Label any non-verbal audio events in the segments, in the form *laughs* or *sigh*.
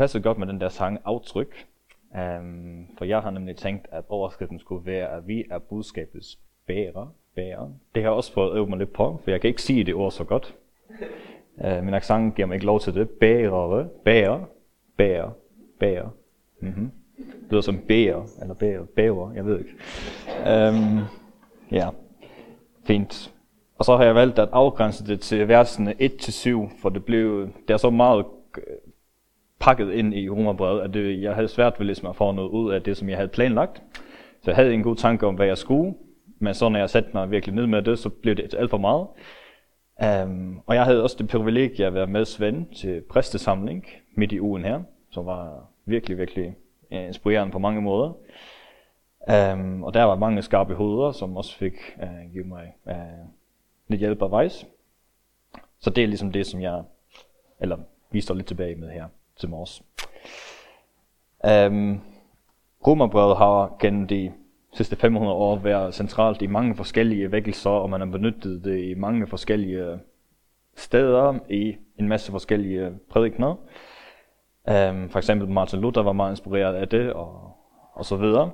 passede godt med den der sang aftryk, um, for jeg har nemlig tænkt, at overskriften skulle være, at vi er budskabets bærer. bærer. Det har jeg også fået øve mig lidt på, for jeg kan ikke sige det ord så godt. Uh, min accent giver mig ikke lov til det. Bærere, bærer, bærer, bærer. Mm-hmm. Det lyder som bærer, eller bærer, bæver, jeg ved ikke. Um, ja, fint. Og så har jeg valgt at afgrænse det til versene 1-7, for det blev, det er så meget øh, pakket ind i romerbrevet, at det, jeg havde svært ved ligesom at få noget ud af det, som jeg havde planlagt. Så jeg havde en god tanke om, hvad jeg skulle, men så når jeg satte mig virkelig ned med det, så blev det alt for meget. Um, og jeg havde også det privilegie at være med Svend til præstesamling midt i ugen her, som var virkelig, virkelig inspirerende på mange måder. Um, og der var mange skarpe hoveder, som også fik uh, givet mig uh, lidt hjælp vejs. Så det er ligesom det, som jeg, eller vi står lidt tilbage med her til morges. Um, øhm, Romerbrevet har gennem de sidste 500 år været centralt i mange forskellige vækkelser, og man har benyttet det i mange forskellige steder, i en masse forskellige prædikner. Um, øhm, for eksempel Martin Luther var meget inspireret af det, og, og så videre.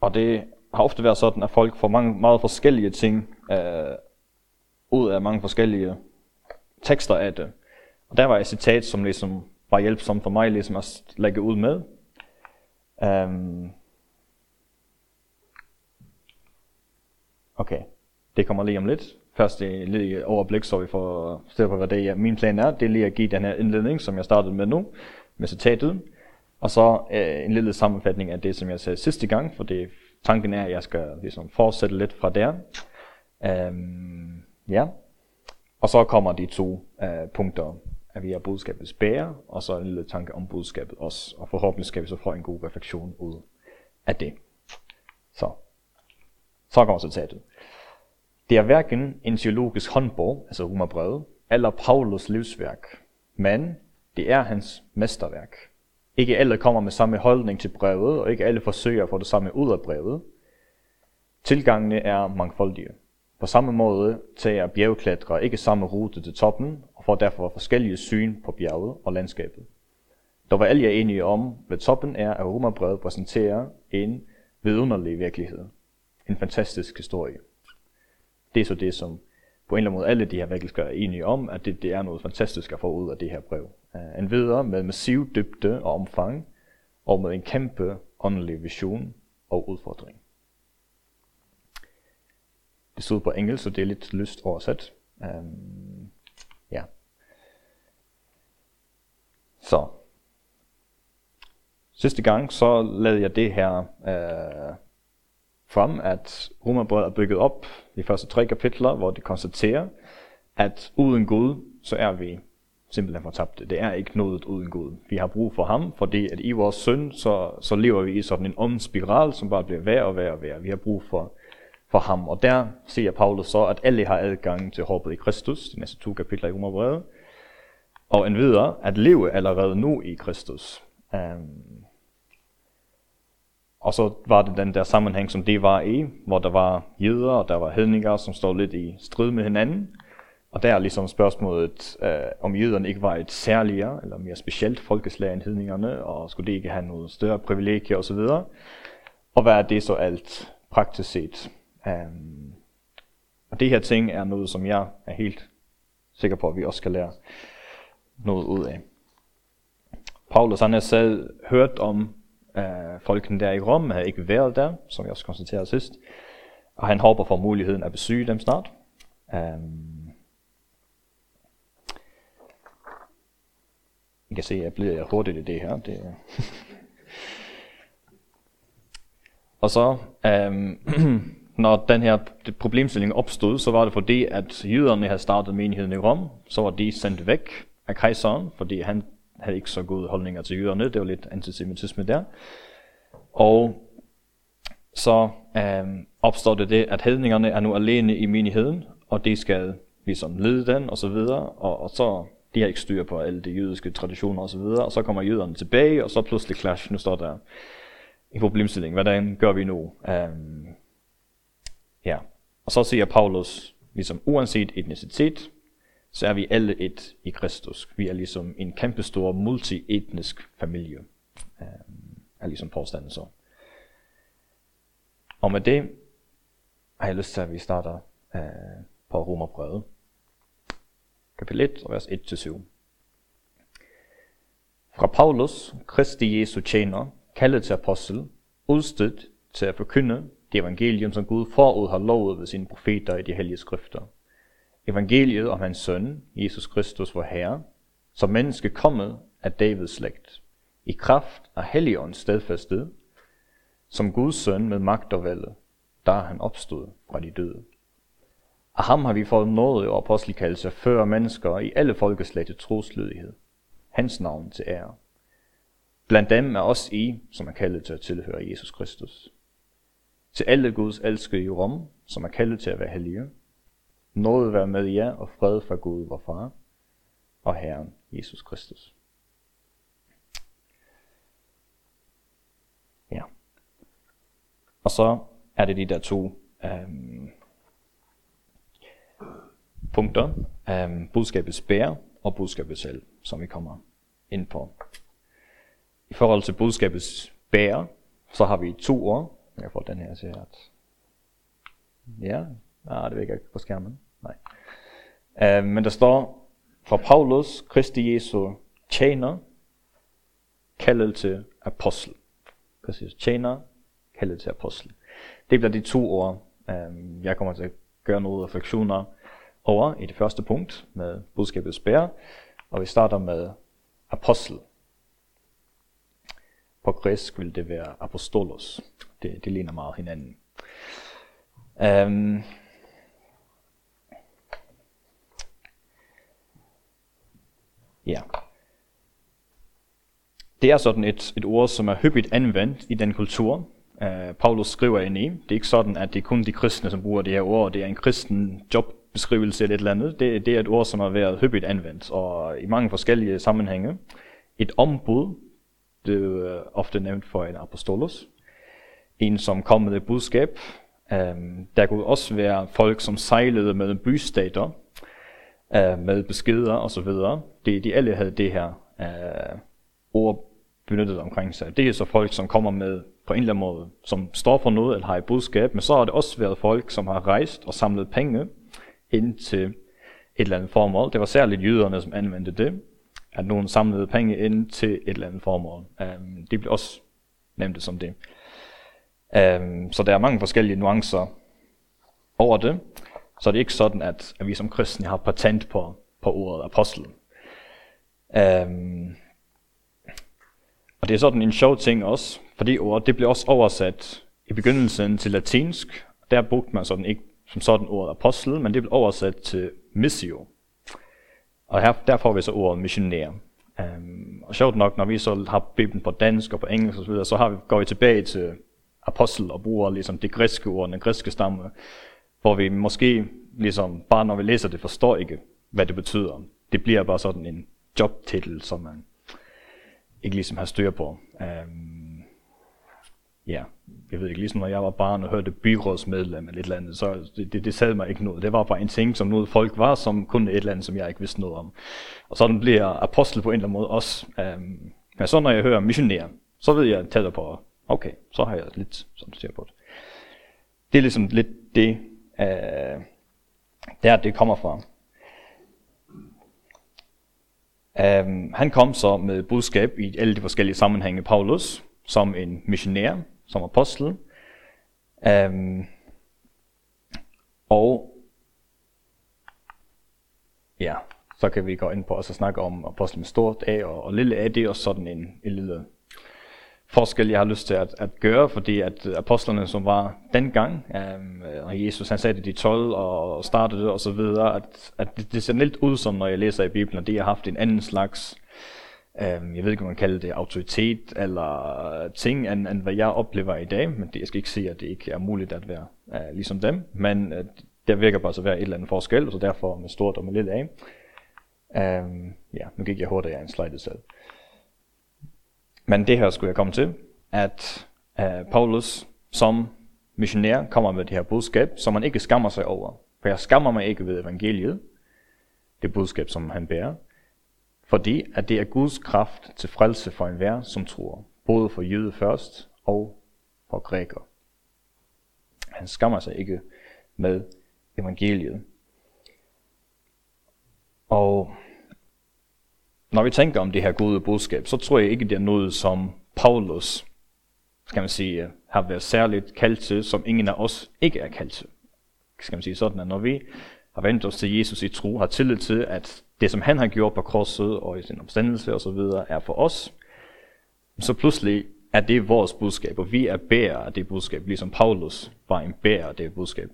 Og det har ofte været sådan, at folk får mange meget forskellige ting øh, ud af mange forskellige tekster af det. Og der var et citat, som ligesom var hjælpsomt for mig ligesom at lægge ud med. Um, okay, det kommer lige om lidt. Først et lille overblik, så vi får styr på, hvad det er. Min plan er, det er lige at give den her indledning, som jeg startede med nu, med citatet. Og så øh, en lille sammenfatning af det, som jeg sagde sidste gang, for det tanken er, at jeg skal ligesom fortsætte lidt fra der. Um, ja. Og så kommer de to uh, punkter, at vi er budskabets bærer, og så en lille tanke om budskabet også, og forhåbentlig skal vi så få en god refleksion ud af det. Så, så kommer citatet. Det er hverken en teologisk håndbog, altså romerbrevet, eller Paulus livsværk, men det er hans mesterværk. Ikke alle kommer med samme holdning til brevet, og ikke alle forsøger at få det samme ud af brevet. Tilgangene er mangfoldige. På samme måde tager bjergklatrere ikke samme rute til toppen, og får derfor forskellige syn på bjerget og landskabet. Dog var alle enige om, hvad toppen er, at romerbrevet præsenterer en vidunderlig virkelighed. En fantastisk historie. Det er så det, som på en eller anden måde alle de her vækkelser er enige om, at det, det er noget fantastisk at få ud af det her brev. Øh, en videre med massiv dybde og omfang, og med en kæmpe åndelig vision og udfordring. Det stod på engelsk, så det er lidt lyst oversat. Um, ja. Så. Sidste gang, så lavede jeg det her uh, frem, at romerbrevet er bygget op de første tre kapitler, hvor det konstaterer, at uden Gud, så er vi simpelthen fortabte. Det er ikke noget uden Gud. Vi har brug for ham, fordi at i vores synd, så, så lever vi i sådan en ond spiral, som bare bliver værre og værre og værre. Vi har brug for, for ham. Og der siger Paulus så, at alle har adgang til håbet i Kristus, de næste to kapitler i Romerbrevet. Og en videre, at leve allerede nu i Kristus. Um, og så var det den der sammenhæng, som det var i, hvor der var jøder og der var hedninger, som stod lidt i strid med hinanden. Og der er ligesom spørgsmålet, øh, om jøderne ikke var et særligere eller mere specielt folkeslag end hedningerne, og skulle de ikke have noget større privilegier osv. Og hvad er det så alt praktisk set? Um, og det her ting er noget, som jeg er helt sikker på, at vi også skal lære noget ud af. Paulus han har selv hørt om Uh, folkene der i Rom havde ikke været der, som jeg også konstaterede sidst. Og han håber for muligheden at besøge dem snart. Um, I kan se, at jeg bliver hurtigt i det her. Det, *laughs* og så, um, *clears throat* når den her problemstilling opstod, så var det fordi, at jøderne havde startet menigheden i Rom, så var de sendt væk af kejseren, fordi han havde ikke så gode holdninger til jøderne. Det var lidt antisemitisme der. Og så øh, opstår det det, at hedningerne er nu alene i menigheden, og de skal ligesom lede den og så videre, og, og så de har ikke styr på alle de jødiske traditioner og så videre, og så kommer jøderne tilbage, og så pludselig clash, nu står der en problemstilling, hvordan gør vi nu? Um, ja, og så siger Paulus, ligesom uanset etnicitet, så er vi alle et i Kristus. Vi er ligesom en kæmpestor multietnisk familie, øh, er ligesom påstanden så. Og med det har jeg lyst til, at vi starter øh, på Romerbrevet. Kapitel 1, vers 1-7. Fra Paulus, Kristi Jesu tjener, kaldet til apostel, udstødt til at forkynde det evangelium, som Gud forud har lovet ved sine profeter i de hellige skrifter. Evangeliet om hans søn, Jesus Kristus, vor Herre, som menneske kommet af Davids slægt, i kraft af Helligåndens stedfæstet, som Guds søn med magt og vælde, der han opstod fra de døde. Af ham har vi fået noget og apostelkaldelse før mennesker i alle folkeslag til troslydighed. Hans navn til ære. Blandt dem er os I, som er kaldet til at tilhøre Jesus Kristus. Til alle Guds elskede i Rom, som er kaldet til at være hellige. Noget være med jer og fred fra Gud, vor far og Herren Jesus Kristus. Ja. Og så er det de der to øhm, punkter, øhm, budskabets bær og budskabets selv, som vi kommer ind på. I forhold til budskabets bær, så har vi to ord. Jeg får den her til at... Ja, ah, det virker ikke på skærmen. Nej. Uh, men der står fra Paulus, Kristi Jesu tjener, kaldet til apostel. Præcis, tjener, kaldet til apostel. Det bliver de to ord, um, jeg kommer til at gøre nogle refleksioner over i det første punkt med budskabets bære. Og vi starter med apostel. På græsk vil det være apostolos. Det, det ligner meget hinanden. Um, ja. Det er sådan et, et ord, som er hyppigt anvendt i den kultur, uh, Paulus skriver ind i. Det er ikke sådan, at det er kun de kristne, som bruger det her ord. Det er en kristen jobbeskrivelse eller et eller andet. Det, det er et ord, som har været hyppigt anvendt, og i mange forskellige sammenhænge. Et ombud, blev er eh, ofte nævnt for en apostolos. En, som kom med et budskab. Um, der kunne også være folk, som sejlede med bystater, uh, med beskeder osv. De, de alle havde det her uh, ord benyttet omkring sig. Det er så folk, som kommer med på en eller anden måde, som står for noget eller har et budskab, men så har det også været folk, som har rejst og samlet penge ind til et eller andet formål. Det var særligt jøderne, som anvendte det at nogen samlede penge ind til et eller andet formål. Øhm, um, det bliver også nævnt som det. Um, så der er mange forskellige nuancer over det. Så det er ikke sådan, at, at vi som kristne har patent på, på ordet apostel. Um, og det er sådan en sjov ting også, fordi ordet det blev også oversat i begyndelsen til latinsk. Der brugte man sådan ikke som sådan ordet apostel, men det blev oversat til missio. Og her, der får vi så ordet missionær. Um, og sjovt nok, når vi så har Bibelen på dansk og på engelsk osv., så, så har vi, går vi tilbage til apostel og bruger ligesom det græske ord, den græske stamme, hvor vi måske ligesom, bare når vi læser det, forstår ikke, hvad det betyder. Det bliver bare sådan en jobtitel, som man ikke ligesom har styr på. Um, ja, jeg ved ikke, ligesom når jeg var barn og hørte byrådsmedlem eller et eller andet, så det, det, det sad mig ikke noget. Det var bare en ting, som noget folk var, som kun et eller andet, som jeg ikke vidste noget om. Og sådan bliver apostel på en eller anden måde også. Øhm, men så når jeg hører missionær, så ved jeg tættere på, okay, så har jeg lidt sådan ser på det. Det er ligesom lidt det, øh, der det kommer fra. Um, han kom så med budskab i alle de forskellige sammenhænge, Paulus, som en missionær, som apostel. Øhm, og ja, så kan vi gå ind på og snakke om apostel med stort A og, og lille A. Det er også sådan en, en lille forskel, jeg har lyst til at, at gøre, fordi at apostlerne, som var dengang, øhm, og Jesus han sagde det de 12 og startede det og så videre, at, at det, det ser lidt ud som, når jeg læser i Bibelen, at de har haft en anden slags øh, jeg ved ikke, om man kalder det autoritet eller ting, end, end hvad jeg oplever i dag, men det, jeg skal ikke sige, at det ikke er muligt at være øh, ligesom dem, men øh, der virker bare så at være et eller andet forskel, så derfor med stort og med lidt af. Øh, ja, nu gik jeg hurtigt af en slide selv. Men det her skulle jeg komme til, at øh, Paulus som missionær kommer med det her budskab, som man ikke skammer sig over. For jeg skammer mig ikke ved evangeliet. det budskab, som han bærer. Fordi at det er Guds kraft til frelse for enhver, som tror. Både for jøde først og for græker. Han skammer sig ikke med evangeliet. Og når vi tænker om det her gode budskab, så tror jeg ikke, det er noget, som Paulus, skal man sige, har været særligt kaldt til, som ingen af os ikke er kaldt til. Skal man sige sådan, at når vi har vendt os til Jesus i tro, har tillid til, at det, som han har gjort på korset og i sin omstandelse og så videre, er for os, så pludselig er det vores budskab, og vi er bærer af det budskab, ligesom Paulus var en bærer af det budskab.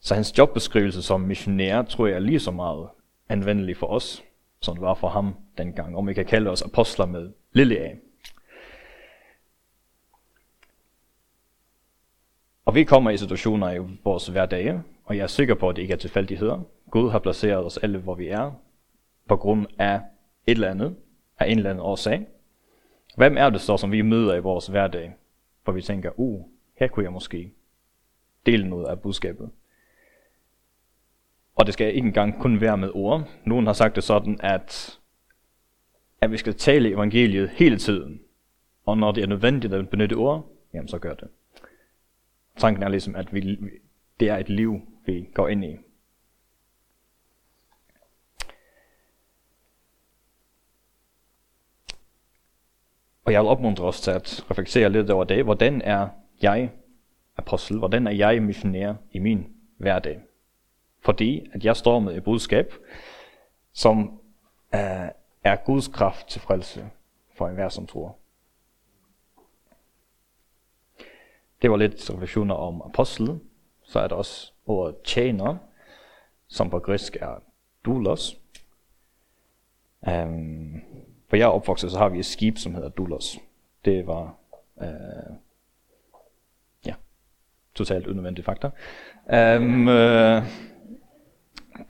Så hans jobbeskrivelse som missionær, tror jeg er lige så meget anvendelig for os, som det var for ham dengang, om vi kan kalde os apostler med lille af. Og vi kommer i situationer i vores hverdag, og jeg er sikker på, at det ikke er tilfældigheder. Gud har placeret os alle, hvor vi er, på grund af et eller andet, af en eller anden årsag. Hvem er det så, som vi møder i vores hverdag, hvor vi tænker, uh, her kunne jeg måske dele noget af budskabet. Og det skal ikke engang kun være med ord. Nogen har sagt det sådan, at, at vi skal tale evangeliet hele tiden. Og når det er nødvendigt at benytte ord, jamen så gør det. Tanken er ligesom, at vi, det er et liv, vi går ind i. Og jeg vil opmuntre os til at reflektere lidt over det. Hvordan er jeg apostel? Hvordan er jeg missionær i min hverdag? Fordi at jeg står med et budskab, som uh, er Guds kraft til frelse for enhver, som tror. Det var lidt refleksioner om apostel. Så er der også ordet tjener, som på græsk er doulos. Um, for jeg er opvokset, så har vi et skib, som hedder doulos. Det var, uh, ja, totalt unødvendig faktor. Um, øhm, uh, øh,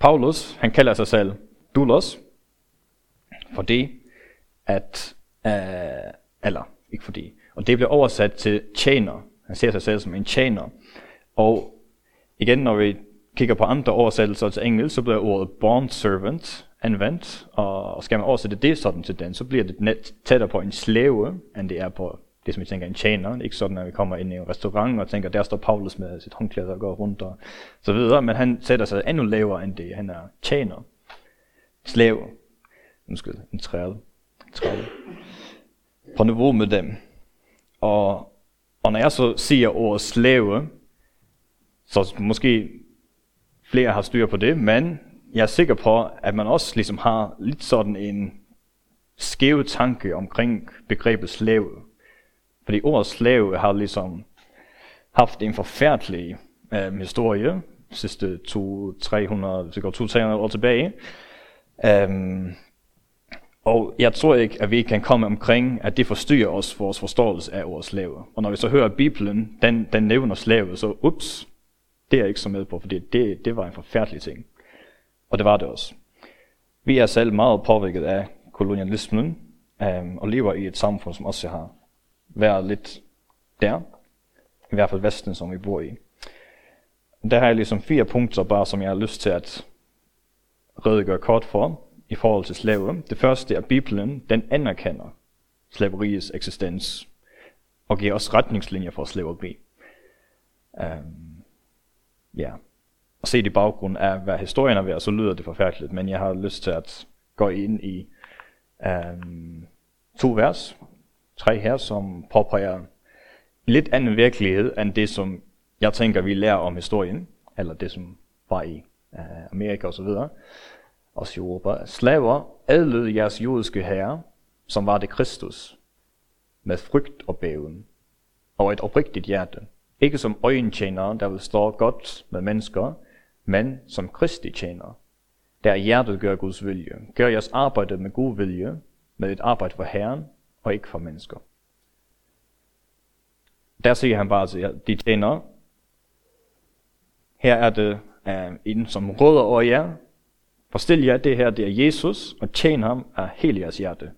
Paulus, han kalder sig selv doulos, fordi at, uh, eller ikke fordi, og det bliver oversat til tjener. Han ser sig selv som en tjener. Og igen, når vi kigger på andre oversættelser til engelsk, så bliver ordet bond servant anvendt, og skal man oversætte det sådan til den, så bliver det net tættere på en slave, end det er på det, som vi tænker en tjener. Ikke sådan, at vi kommer ind i en restaurant og tænker, der står Paulus med sit håndklæde og går rundt og så videre, men han sætter sig endnu lavere end det. Han er tjener. Slave. Undskyld, en træde. træde. På niveau med dem. Og, og når jeg så siger ordet slave, så måske flere har styr på det, men jeg er sikker på, at man også ligesom har lidt sådan en skæve tanke omkring begrebet slave. Fordi ordet slave har ligesom haft en forfærdelig øh, historie, sidste 200-300, går 200 år tilbage. Um, og jeg tror ikke, at vi kan komme omkring, at det forstyrrer os vores forståelse af ordet slave. Og når vi så hører Bibelen, den, den nævner slave, så ups, det er jeg ikke så med på, fordi det, det var en forfærdelig ting. Og det var det også. Vi er selv meget påvirket af kolonialismen, øhm, og lever i et samfund, som også har været lidt der. I hvert fald Vesten, som vi bor i. Der har jeg ligesom fire punkter, bare som jeg har lyst til at redegøre kort for i forhold til slaver. Det første er, at Bibelen, den anerkender slaveriets eksistens og giver os retningslinjer for slaveri. Um, ja. Og set i baggrund af, hvad historien er ved, så lyder det forfærdeligt, men jeg har lyst til at gå ind i um, to vers, tre her, som påpeger en lidt anden virkelighed, end det, som jeg tænker, vi lærer om historien, eller det, som var i uh, Amerika og så videre, også i Europa. Slaver adlød jeres jødiske herre, som var det Kristus, med frygt og bæven, og et oprigtigt hjerte. Ikke som øjentjenere, der vil stå godt med mennesker, men som Kristi tjenere, der hjertet gør Guds vilje. Gør jeres arbejde med god vilje, med et arbejde for Herren og ikke for mennesker. Der siger han bare til de tjener, her er det uh, en, som råder over jer. Forstil jer, det her det er Jesus, og tjen ham af hele jeres hjerte.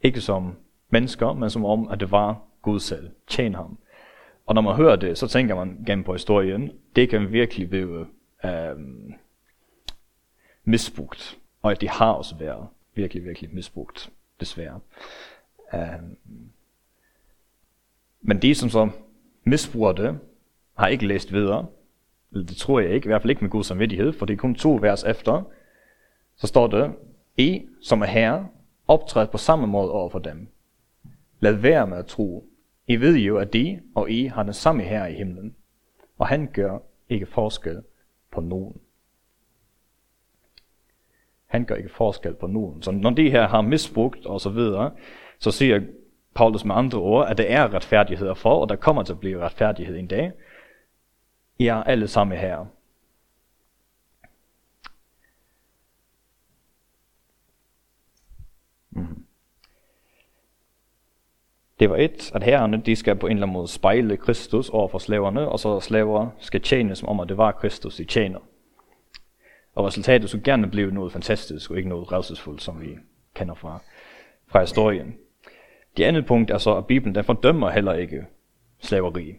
Ikke som mennesker, men som om, at det var Gud selv. Tjen ham. Og når man hører det, så tænker man gennem på historien, det kan virkelig blive, øh, misbrugt, og at de har også været virkelig, virkelig misbrugt, desværre. Øh, men de, som så misbruger det, har ikke læst videre. Eller det tror jeg ikke, i hvert fald ikke med god samvittighed, for det er kun to vers efter. Så står det, I, som er herre, optræd på samme måde over for dem. Lad være med at tro. I ved jo, at de og I har den samme her i himlen, og han gør ikke forskel på nogen. Han gør ikke forskel på nogen. Så når de her har misbrugt og så videre, så siger Paulus med andre ord, at der er retfærdighed for, og der kommer til at blive retfærdighed en dag. I er alle sammen her. Det var et, at herrerne de skal på en eller anden måde spejle Kristus over for slaverne, og så slaver skal tjene som om, at det var Kristus, de tjener. Og resultatet skulle gerne blive noget fantastisk, og ikke noget redselsfuldt, som vi kender fra, fra historien. Det andet punkt er så, at Bibelen den fordømmer heller ikke slaveri.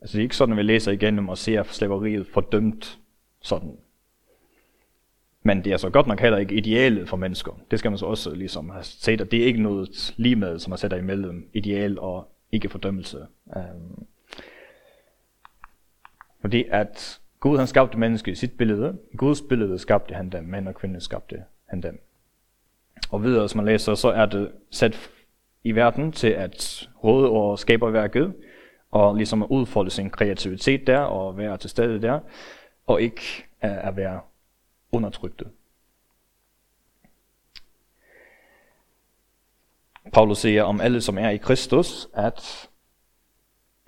Altså det er ikke sådan, at vi læser igennem og ser slaveriet fordømt sådan. Men det er så godt nok heller ikke idealet for mennesker. Det skal man så også ligesom have set, at det er ikke noget lige med, som man sætter imellem ideal og ikke fordømmelse. Um, fordi at Gud han skabte mennesket i sit billede. Guds billede skabte han dem. Mænd og kvinder skabte han dem. Og videre, som man læser, så er det sat i verden til at råde over skaberværket, og ligesom at udfolde sin kreativitet der, og være til stede der, og ikke at være undertrykte. Paulus siger om alle, som er i Kristus, at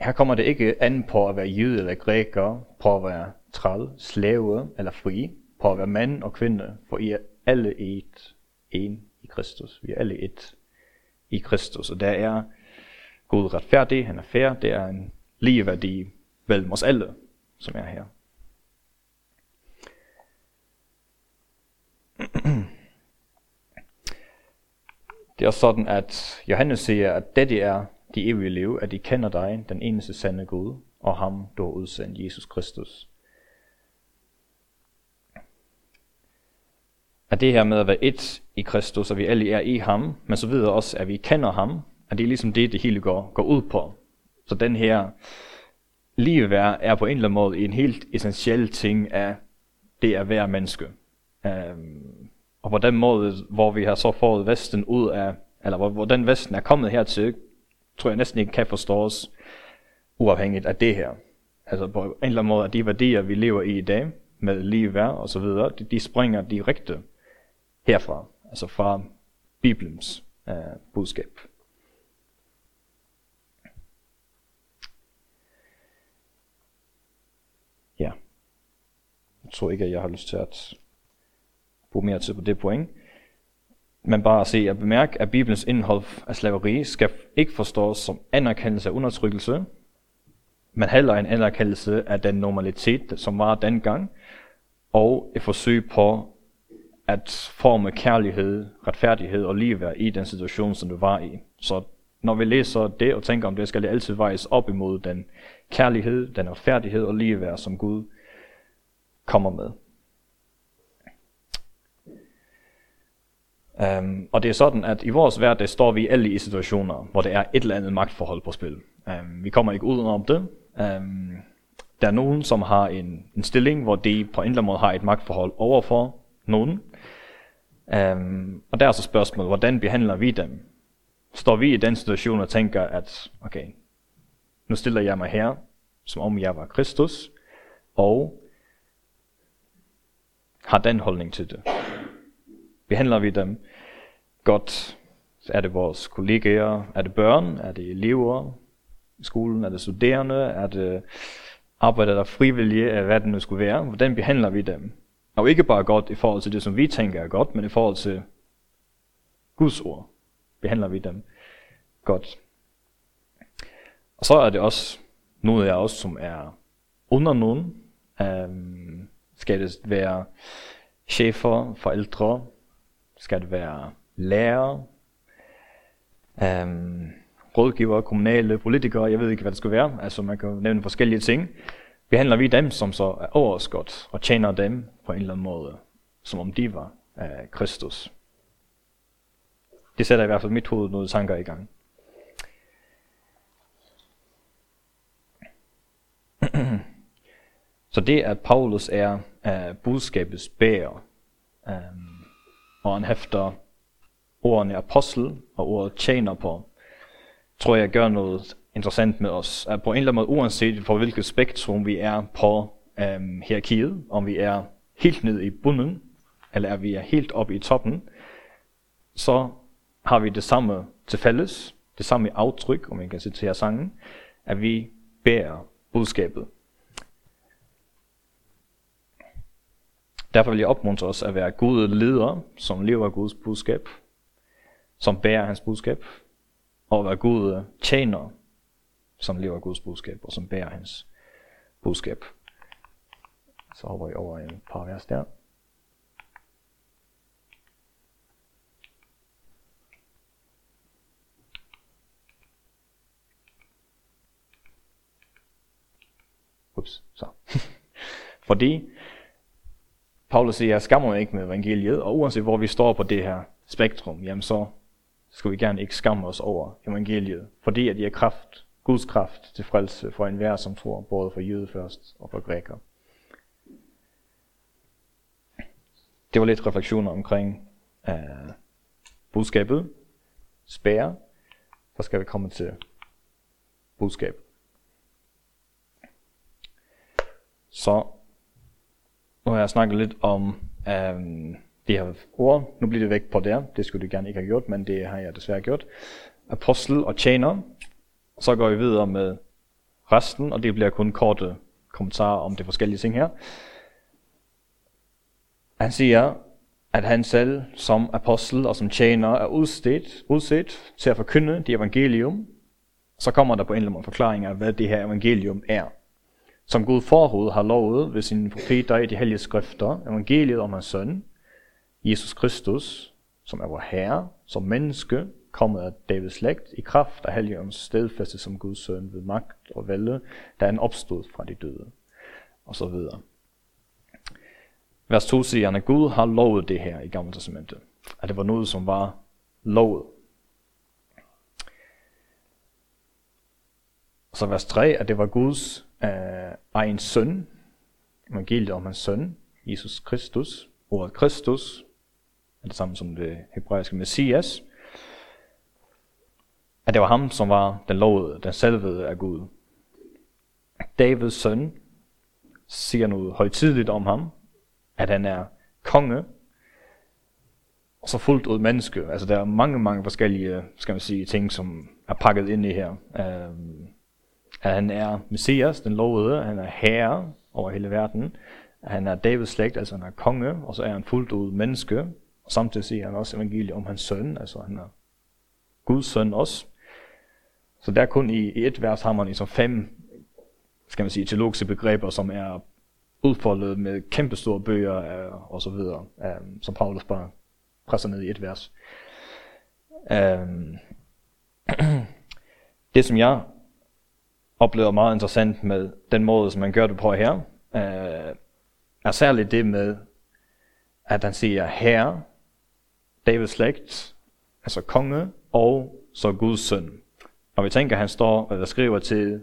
her kommer det ikke an på at være jøde eller græker, på at være træl, slave eller fri, på at være mand og kvinde, for I er alle et, en i Kristus. Vi er alle et i Kristus, og der er Gud retfærdig, han er fair, det er en ligeværdi mellem os alle, som er her. Det er sådan, at Johannes siger, at dette er de evige liv, at de kender dig, den eneste sande Gud, og ham, du har udsendt, Jesus Kristus. At det her med at være et i Kristus, og vi alle er i ham, men så videre også, at vi kender ham, at det er ligesom det, det hele går, går ud på. Så den her ligeværd er på en eller anden måde en helt essentiel ting af det at være menneske. Øhm, og på den måde, hvor vi har så fået Vesten ud af, eller hvor, hvor den Vesten er kommet hertil, tror jeg næsten ikke kan forstås uafhængigt af det her. Altså på en eller anden måde, at de værdier, vi lever i i dag, med ligeværd og så videre, de, de springer direkte herfra, altså fra Bibelens øh, budskab. Ja. Jeg tror ikke, at jeg har lyst til at bruge mere tid på det point. Men bare at se og bemærke, at Bibelens indhold af slaveri skal ikke forstås som anerkendelse af undertrykkelse, men heller en anerkendelse af den normalitet, som var dengang, og et forsøg på at forme kærlighed, retfærdighed og ligeværd i den situation, som du var i. Så når vi læser det og tænker om det, skal det altid vejes op imod den kærlighed, den retfærdighed og ligeværd, som Gud kommer med. Um, og det er sådan, at i vores hverdag står vi alle i situationer, hvor der er et eller andet magtforhold på spil. Um, vi kommer ikke udenom det. Um, der er nogen, som har en, en stilling, hvor de på en eller anden måde har et magtforhold overfor nogen. Um, og der er så spørgsmålet, hvordan behandler vi dem? Står vi i den situation og tænker, at okay, nu stiller jeg mig her, som om jeg var Kristus, og har den holdning til det. Behandler vi dem godt? Er det vores kollegaer? Er det børn? Er det elever i skolen? Er det studerende? Er det arbejder der frivillige? Hvad det nu skulle være? Hvordan behandler vi dem? Og ikke bare godt i forhold til det, som vi tænker er godt, men i forhold til Guds ord. Behandler vi dem godt. Og så er det også noget af os, som er under nogen. Um, skal det være chefer, forældre, skal det være lærer, øhm, rådgiver, kommunale, politikere, jeg ved ikke, hvad det skal være. Altså man kan nævne forskellige ting. Behandler vi dem, som så er over os godt, og tjener dem på en eller anden måde som om de var uh, Kristus. Det sætter i hvert fald mit hoved nogle tanker i gang. *clears throat* Så det, at Paulus er uh, budskabets bærer, um, og han hæfter ordene apostel og ordet tjener på, tror jeg gør noget interessant med os. At på en eller anden måde, uanset på hvilket spektrum vi er på øhm, hierarkiet, om vi er helt nede i bunden, eller er vi er helt oppe i toppen, så har vi det samme til fælles, det samme aftryk, om man kan citere sangen, at vi bærer budskabet. Derfor vil jeg opmuntre os at være gode ledere, som lever Guds budskab, som bærer hans budskab, og at være gode tjenere, som lever Guds budskab, og som bærer hans budskab. Så hopper vi over en par vers der. Ups, så. *laughs* Fordi Paulus siger, jeg skammer mig ikke med evangeliet, og uanset hvor vi står på det her spektrum, jamen så skal vi gerne ikke skamme os over evangeliet, fordi at det er kraft, Guds kraft til frelse for enhver, som tror, både for jøde først og for græker. Det var lidt refleksioner omkring uh, budskabet, spære, så skal vi komme til budskabet. Så nu har jeg snakket lidt om um, de her ord. Nu bliver det væk på der. Det skulle du gerne ikke have gjort, men det har jeg desværre gjort. Apostel og tjener. Så går vi videre med resten, og det bliver kun korte kommentarer om de forskellige ting her. Han siger, at han selv som apostel og som tjener er udstedt, udset til at forkynde det evangelium. Så kommer der på en eller anden forklaring af, hvad det her evangelium er som Gud forud har lovet ved sine profeter i de hellige skrifter, evangeliet om hans søn, Jesus Kristus, som er vores herre, som menneske, kommet af Davids slægt, i kraft af helgens stedfæste som Guds søn ved magt og vælde, da han opstod fra de døde, og så videre. Vers 2 siger at Gud har lovet det her i Gamle Testamentet. At det var noget, som var lovet. Så vers 3, at det var Guds øh, egen søn, evangeliet om hans søn, Jesus Kristus, ordet Kristus, er det samme som det hebraiske Messias, at det var ham, som var den lovede, den selvede af Gud. Davids søn siger noget højtidligt om ham, at han er konge, og så fuldt ud menneske. Altså der er mange, mange forskellige, skal man sige, ting, som er pakket ind i her. Øh, at han er Messias, den lovede, han er herre over hele verden, han er Davids slægt, altså han er konge, og så er han fuldt ud menneske, og samtidig siger han også evangeliet om hans søn, altså han er Guds søn også. Så der kun i, i et vers har man ligesom fem, skal man sige, teologiske begreber, som er udfoldet med kæmpestore bøger øh, og så videre, øh, som Paulus bare presser ned i et vers. Øh, *clears throat* det som jeg oplever meget interessant med den måde, som man gør det på her, øh, er særligt det med, at han siger her, Davids slægt, altså konge, og så Guds søn. Og vi tænker, at han står øh, eller skriver til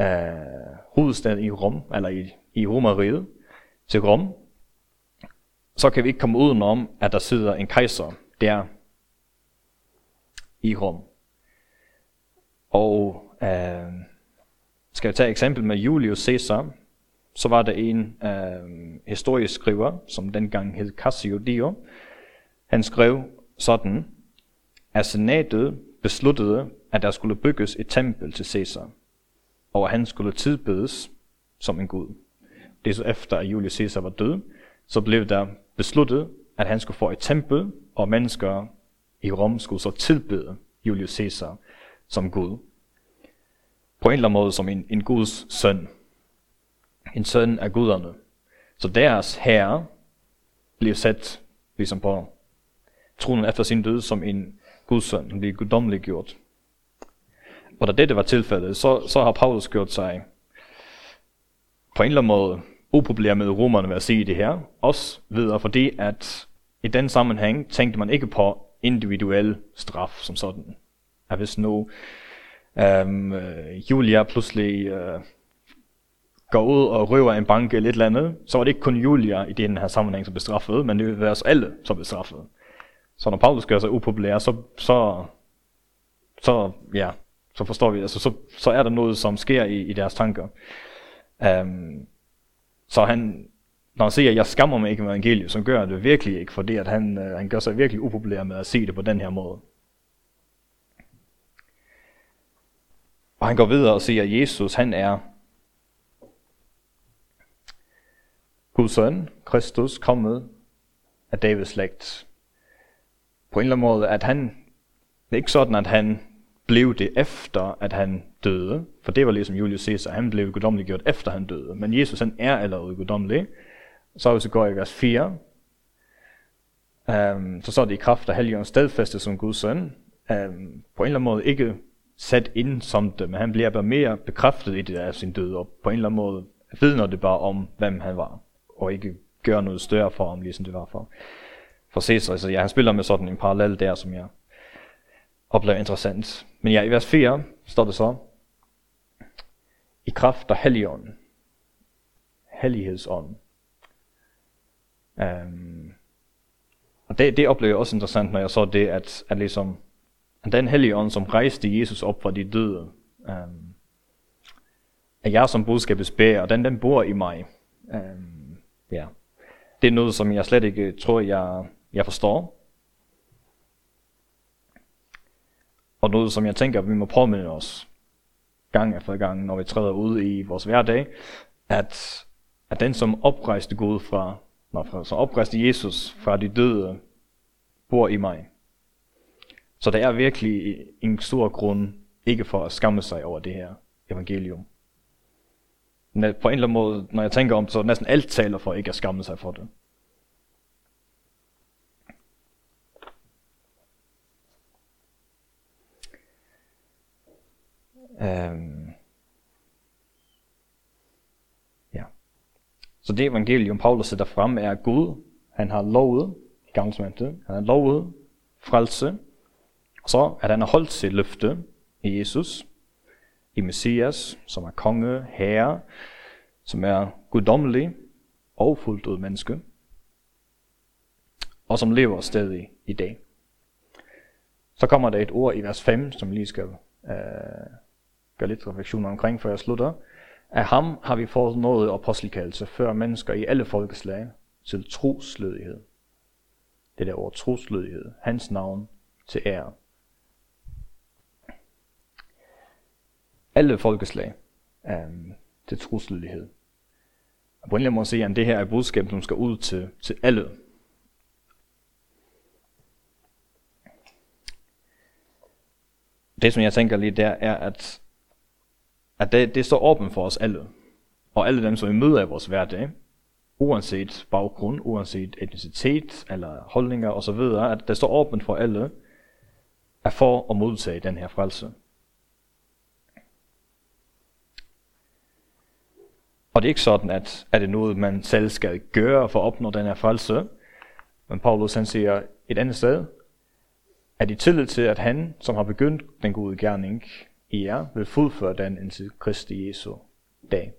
øh, hovedstaden i Rom, eller i, i Romeriet, til Rom, så kan vi ikke komme udenom, at der sidder en kejser der i Rom. Og øh, skal jeg tage et eksempel med Julius Caesar, så var der en øh, historisk skriver, som dengang hed Cassio Dio. Han skrev sådan, at senatet besluttede, at der skulle bygges et tempel til Caesar, og at han skulle tilbedes som en gud. Det er så efter, at Julius Caesar var død, så blev der besluttet, at han skulle få et tempel, og mennesker i Rom skulle så tilbede Julius Caesar som Gud på en eller anden måde som en, en Guds søn. En søn af guderne. Så deres herre bliver sat ligesom på tronen efter sin død som en Guds søn. Han bliver guddommelig gjort. Og da dette var tilfældet, så, så har Paulus gjort sig på en eller anden måde upopulær med romerne ved at sige det her. Også videre fordi, at i den sammenhæng tænkte man ikke på individuel straf som sådan. At hvis nu um, Julia pludselig uh, går ud og røver en bank eller et eller andet, så var det ikke kun Julia i den her sammenhæng, som blev straffet, men det ville være os alle, som blev straffet. Så når Paulus gør sig upopulær, så, så, så, ja, så forstår vi, altså så, så er der noget, som sker i, i deres tanker. Um, så han, når han siger, at jeg skammer mig ikke med evangeliet, så gør det virkelig ikke, fordi at han, uh, han gør sig virkelig upopulær med at se det på den her måde. Og han går videre og siger, at Jesus han er Guds søn, Kristus, kommet af Davids slægt. På en eller anden måde, at han, det er ikke sådan, at han blev det efter, at han døde, for det var ligesom Julius Caesar, han blev guddommelig gjort efter han døde, men Jesus han er allerede guddommelig. Så hvis vi går i vers 4, um, øhm, så står det i kraft af Helligåndens stedfæste som Guds søn, um, på en eller anden måde ikke sat ind som det, men han bliver bare mere bekræftet i det af sin død, og på en eller anden måde vidner det bare om, hvem han var og ikke gør noget større for ham, ligesom det var for, for Caesar. Så ja, han spiller med sådan en parallel der, som jeg oplever interessant. Men ja, i vers 4 står det så, i kraft af helligånden, hellighedsånden. Um, og det, det oplever jeg også interessant, når jeg så det, at, at ligesom, den hellige ånd, som rejste Jesus op fra de døde, um, at jeg som budskabets bærer, den, den bor i mig. Um, Ja. Det er noget, som jeg slet ikke tror, jeg, jeg forstår. Og noget, som jeg tænker, vi må påminde os gang efter gang, når vi træder ud i vores hverdag, at, at den, som oprejste Gud fra, når, som oprejste Jesus fra de døde, bor i mig. Så der er virkelig en stor grund ikke for at skamme sig over det her evangelium på en eller anden måde, når jeg tænker om det, så næsten alt taler for ikke at skamme sig for det. Um, ja. Så det evangelium, Paulus sætter frem, er Gud. Han har lovet, i gamle han har lovet frelse, og så at han har holdt sit løfte i Jesus i Messias, som er konge, herre, som er guddommelig og fuldt ud menneske, og som lever stadig i dag. Så kommer der et ord i vers 5, som lige skal øh, gøre lidt refleksioner omkring, før jeg slutter. Af ham har vi fået noget apostelkaldelse før mennesker i alle folkeslag til troslødighed. Det der ord troslødighed, hans navn til ære. Alle folkeslag um, til truslighed. Og på en eller anden måde sige, at det her er budskab, som skal ud til, til alle. Det, som jeg tænker lige der, er, at, at det, det står åbent for os alle. Og alle dem, som vi møder i vores hverdag, uanset baggrund, uanset etnicitet eller holdninger osv., at det står åbent for alle, at få og modtage den her frelse. Og det er ikke sådan, at er det noget, man selv skal gøre for at opnå den her frelse. Men Paulus han siger et andet sted, at i tillid til, at han, som har begyndt den gode gerning i jer, vil fuldføre den indtil Kristi Jesu dag.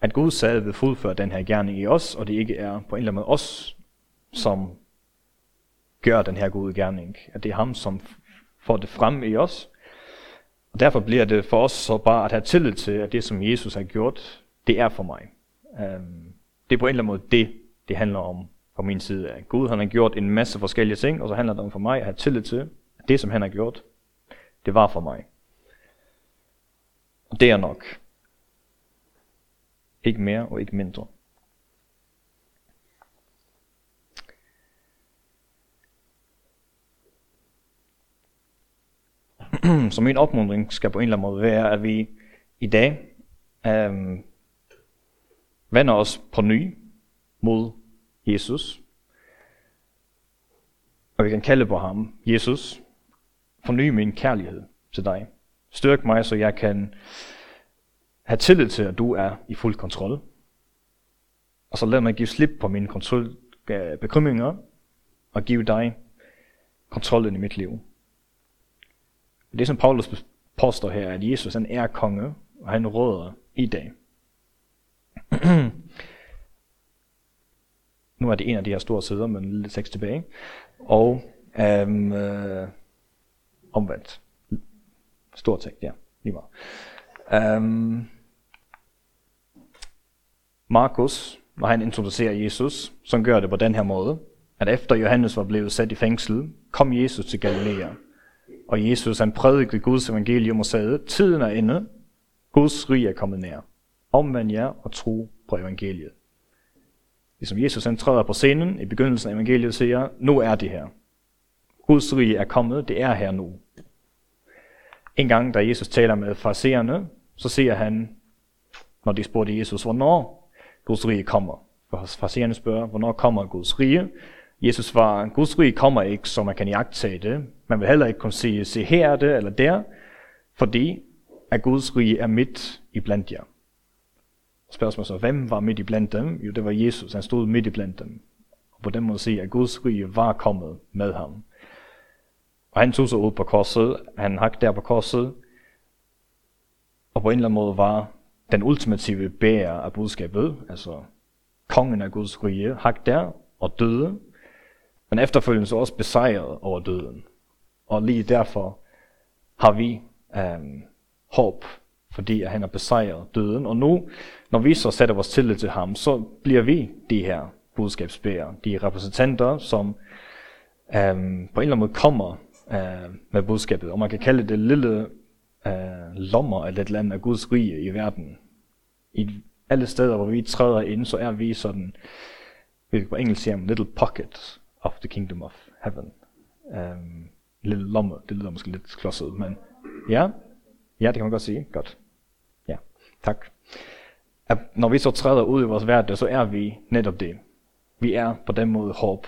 At Gud selv vil fuldføre den her gerning i os, og det ikke er på en eller anden måde os, som gør den her gode gerning. At det er ham, som får det frem i os, og derfor bliver det for os så bare at have tillid til, at det, som Jesus har gjort, det er for mig. Um, det er på en eller anden måde det, det handler om fra min side At Gud han har gjort en masse forskellige ting, og så handler det om for mig at have tillid til, at det, som han har gjort, det var for mig. Og det er nok. Ikke mere og ikke mindre. *clears throat* så min opmuntring skal på en eller anden måde være, at vi i dag øh, vender os på ny mod Jesus. Og vi kan kalde på ham, Jesus, forny min kærlighed til dig. Styrk mig, så jeg kan have tillid til, at du er i fuld kontrol. Og så lad mig give slip på mine kontrol, øh, bekymringer og give dig kontrollen i mit liv. Det som Paulus påstår her, at Jesus han er konge, og han råder i dag. *clears throat* nu er det en af de her store sider, men lidt tekst tilbage. Og øhm, øh, omvendt. Stor tekst, ja. Lige meget. Øhm, Markus, når han introducerer Jesus, som gør det på den her måde, at efter Johannes var blevet sat i fængsel, kom Jesus til Galilea. Og Jesus han prædikede Guds evangelium og sagde, tiden er inde, Guds rige er kommet nær. Omvend jer og tro på evangeliet. Ligesom Jesus han træder på scenen i begyndelsen af evangeliet siger, nu er det her. Guds rige er kommet, det er her nu. En gang, da Jesus taler med farsererne, så siger han, når de spurgte Jesus, hvornår Guds rige kommer. For farsererne spørger, hvornår kommer Guds rige? Jesus svarer, Guds rige kommer ikke, så man kan jagtage det. Man vil heller ikke kunne sige, se her er det eller der, fordi at Guds rige er midt i blandt jer. Spørgsmålet så, hvem var midt i blandt dem? Jo, det var Jesus. Han stod midt i blandt dem. Og på den måde sige, at Guds rige var kommet med ham. Og han tog sig ud på korset. Han hak der på korset. Og på en eller anden måde var den ultimative bærer af budskabet, altså kongen af Guds rige, hak der og døde. Men efterfølgende så også besejret over døden. Og lige derfor har vi øhm, håb, fordi at han har besejret døden. Og nu, når vi så sætter vores tillid til ham, så bliver vi de her budskabsbærere, de repræsentanter, som øhm, på en eller anden måde kommer øh, med budskabet. Og man kan kalde det lille øh, lommer eller et eller andet af Guds rige i verden. I alle steder, hvor vi træder ind, så er vi sådan, på engelsk siger little pocket of the kingdom of heaven. Øhm, um, lille lomme, det lyder måske lidt klodset, men ja, ja, det kan man godt sige. Godt. Ja, tak. At når vi så træder ud i vores verden, så er vi netop det. Vi er på den måde håb.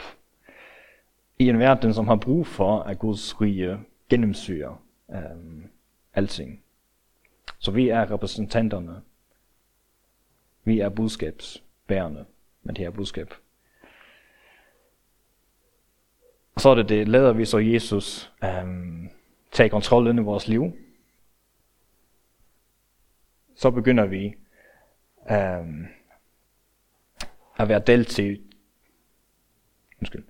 I en verden, som har brug for, at Guds rige gennemsyrer um, alting. Så vi er repræsentanterne. Vi er budskabsbærende med det her budskab. Og så er det det, lader vi så Jesus øhm, tage kontrol ind i vores liv. Så begynder vi øhm, at være deltage, undskyld,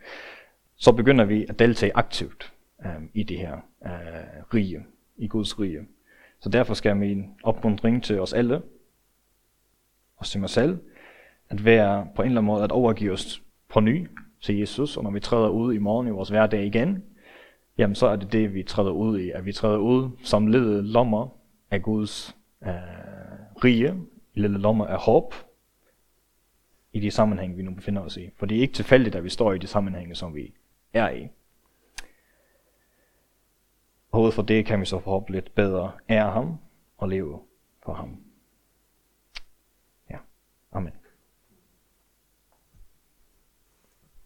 så begynder vi at deltage aktivt øhm, i det her øh, rige, i Guds rige. Så derfor skal min opmuntring til os alle, og til mig selv, at være på en eller anden måde at overgive os på ny til Jesus, og når vi træder ud i morgen i vores hverdag igen, jamen så er det det, vi træder ud i. At vi træder ud som lille lommer af Guds øh, rige, lille lommer af håb, i de sammenhænge, vi nu befinder os i. For det er ikke tilfældigt, at vi står i de sammenhænge, som vi er i. Og ud fra det kan vi så forhåbentlig lidt bedre ære ham og leve for ham. Ja, amen.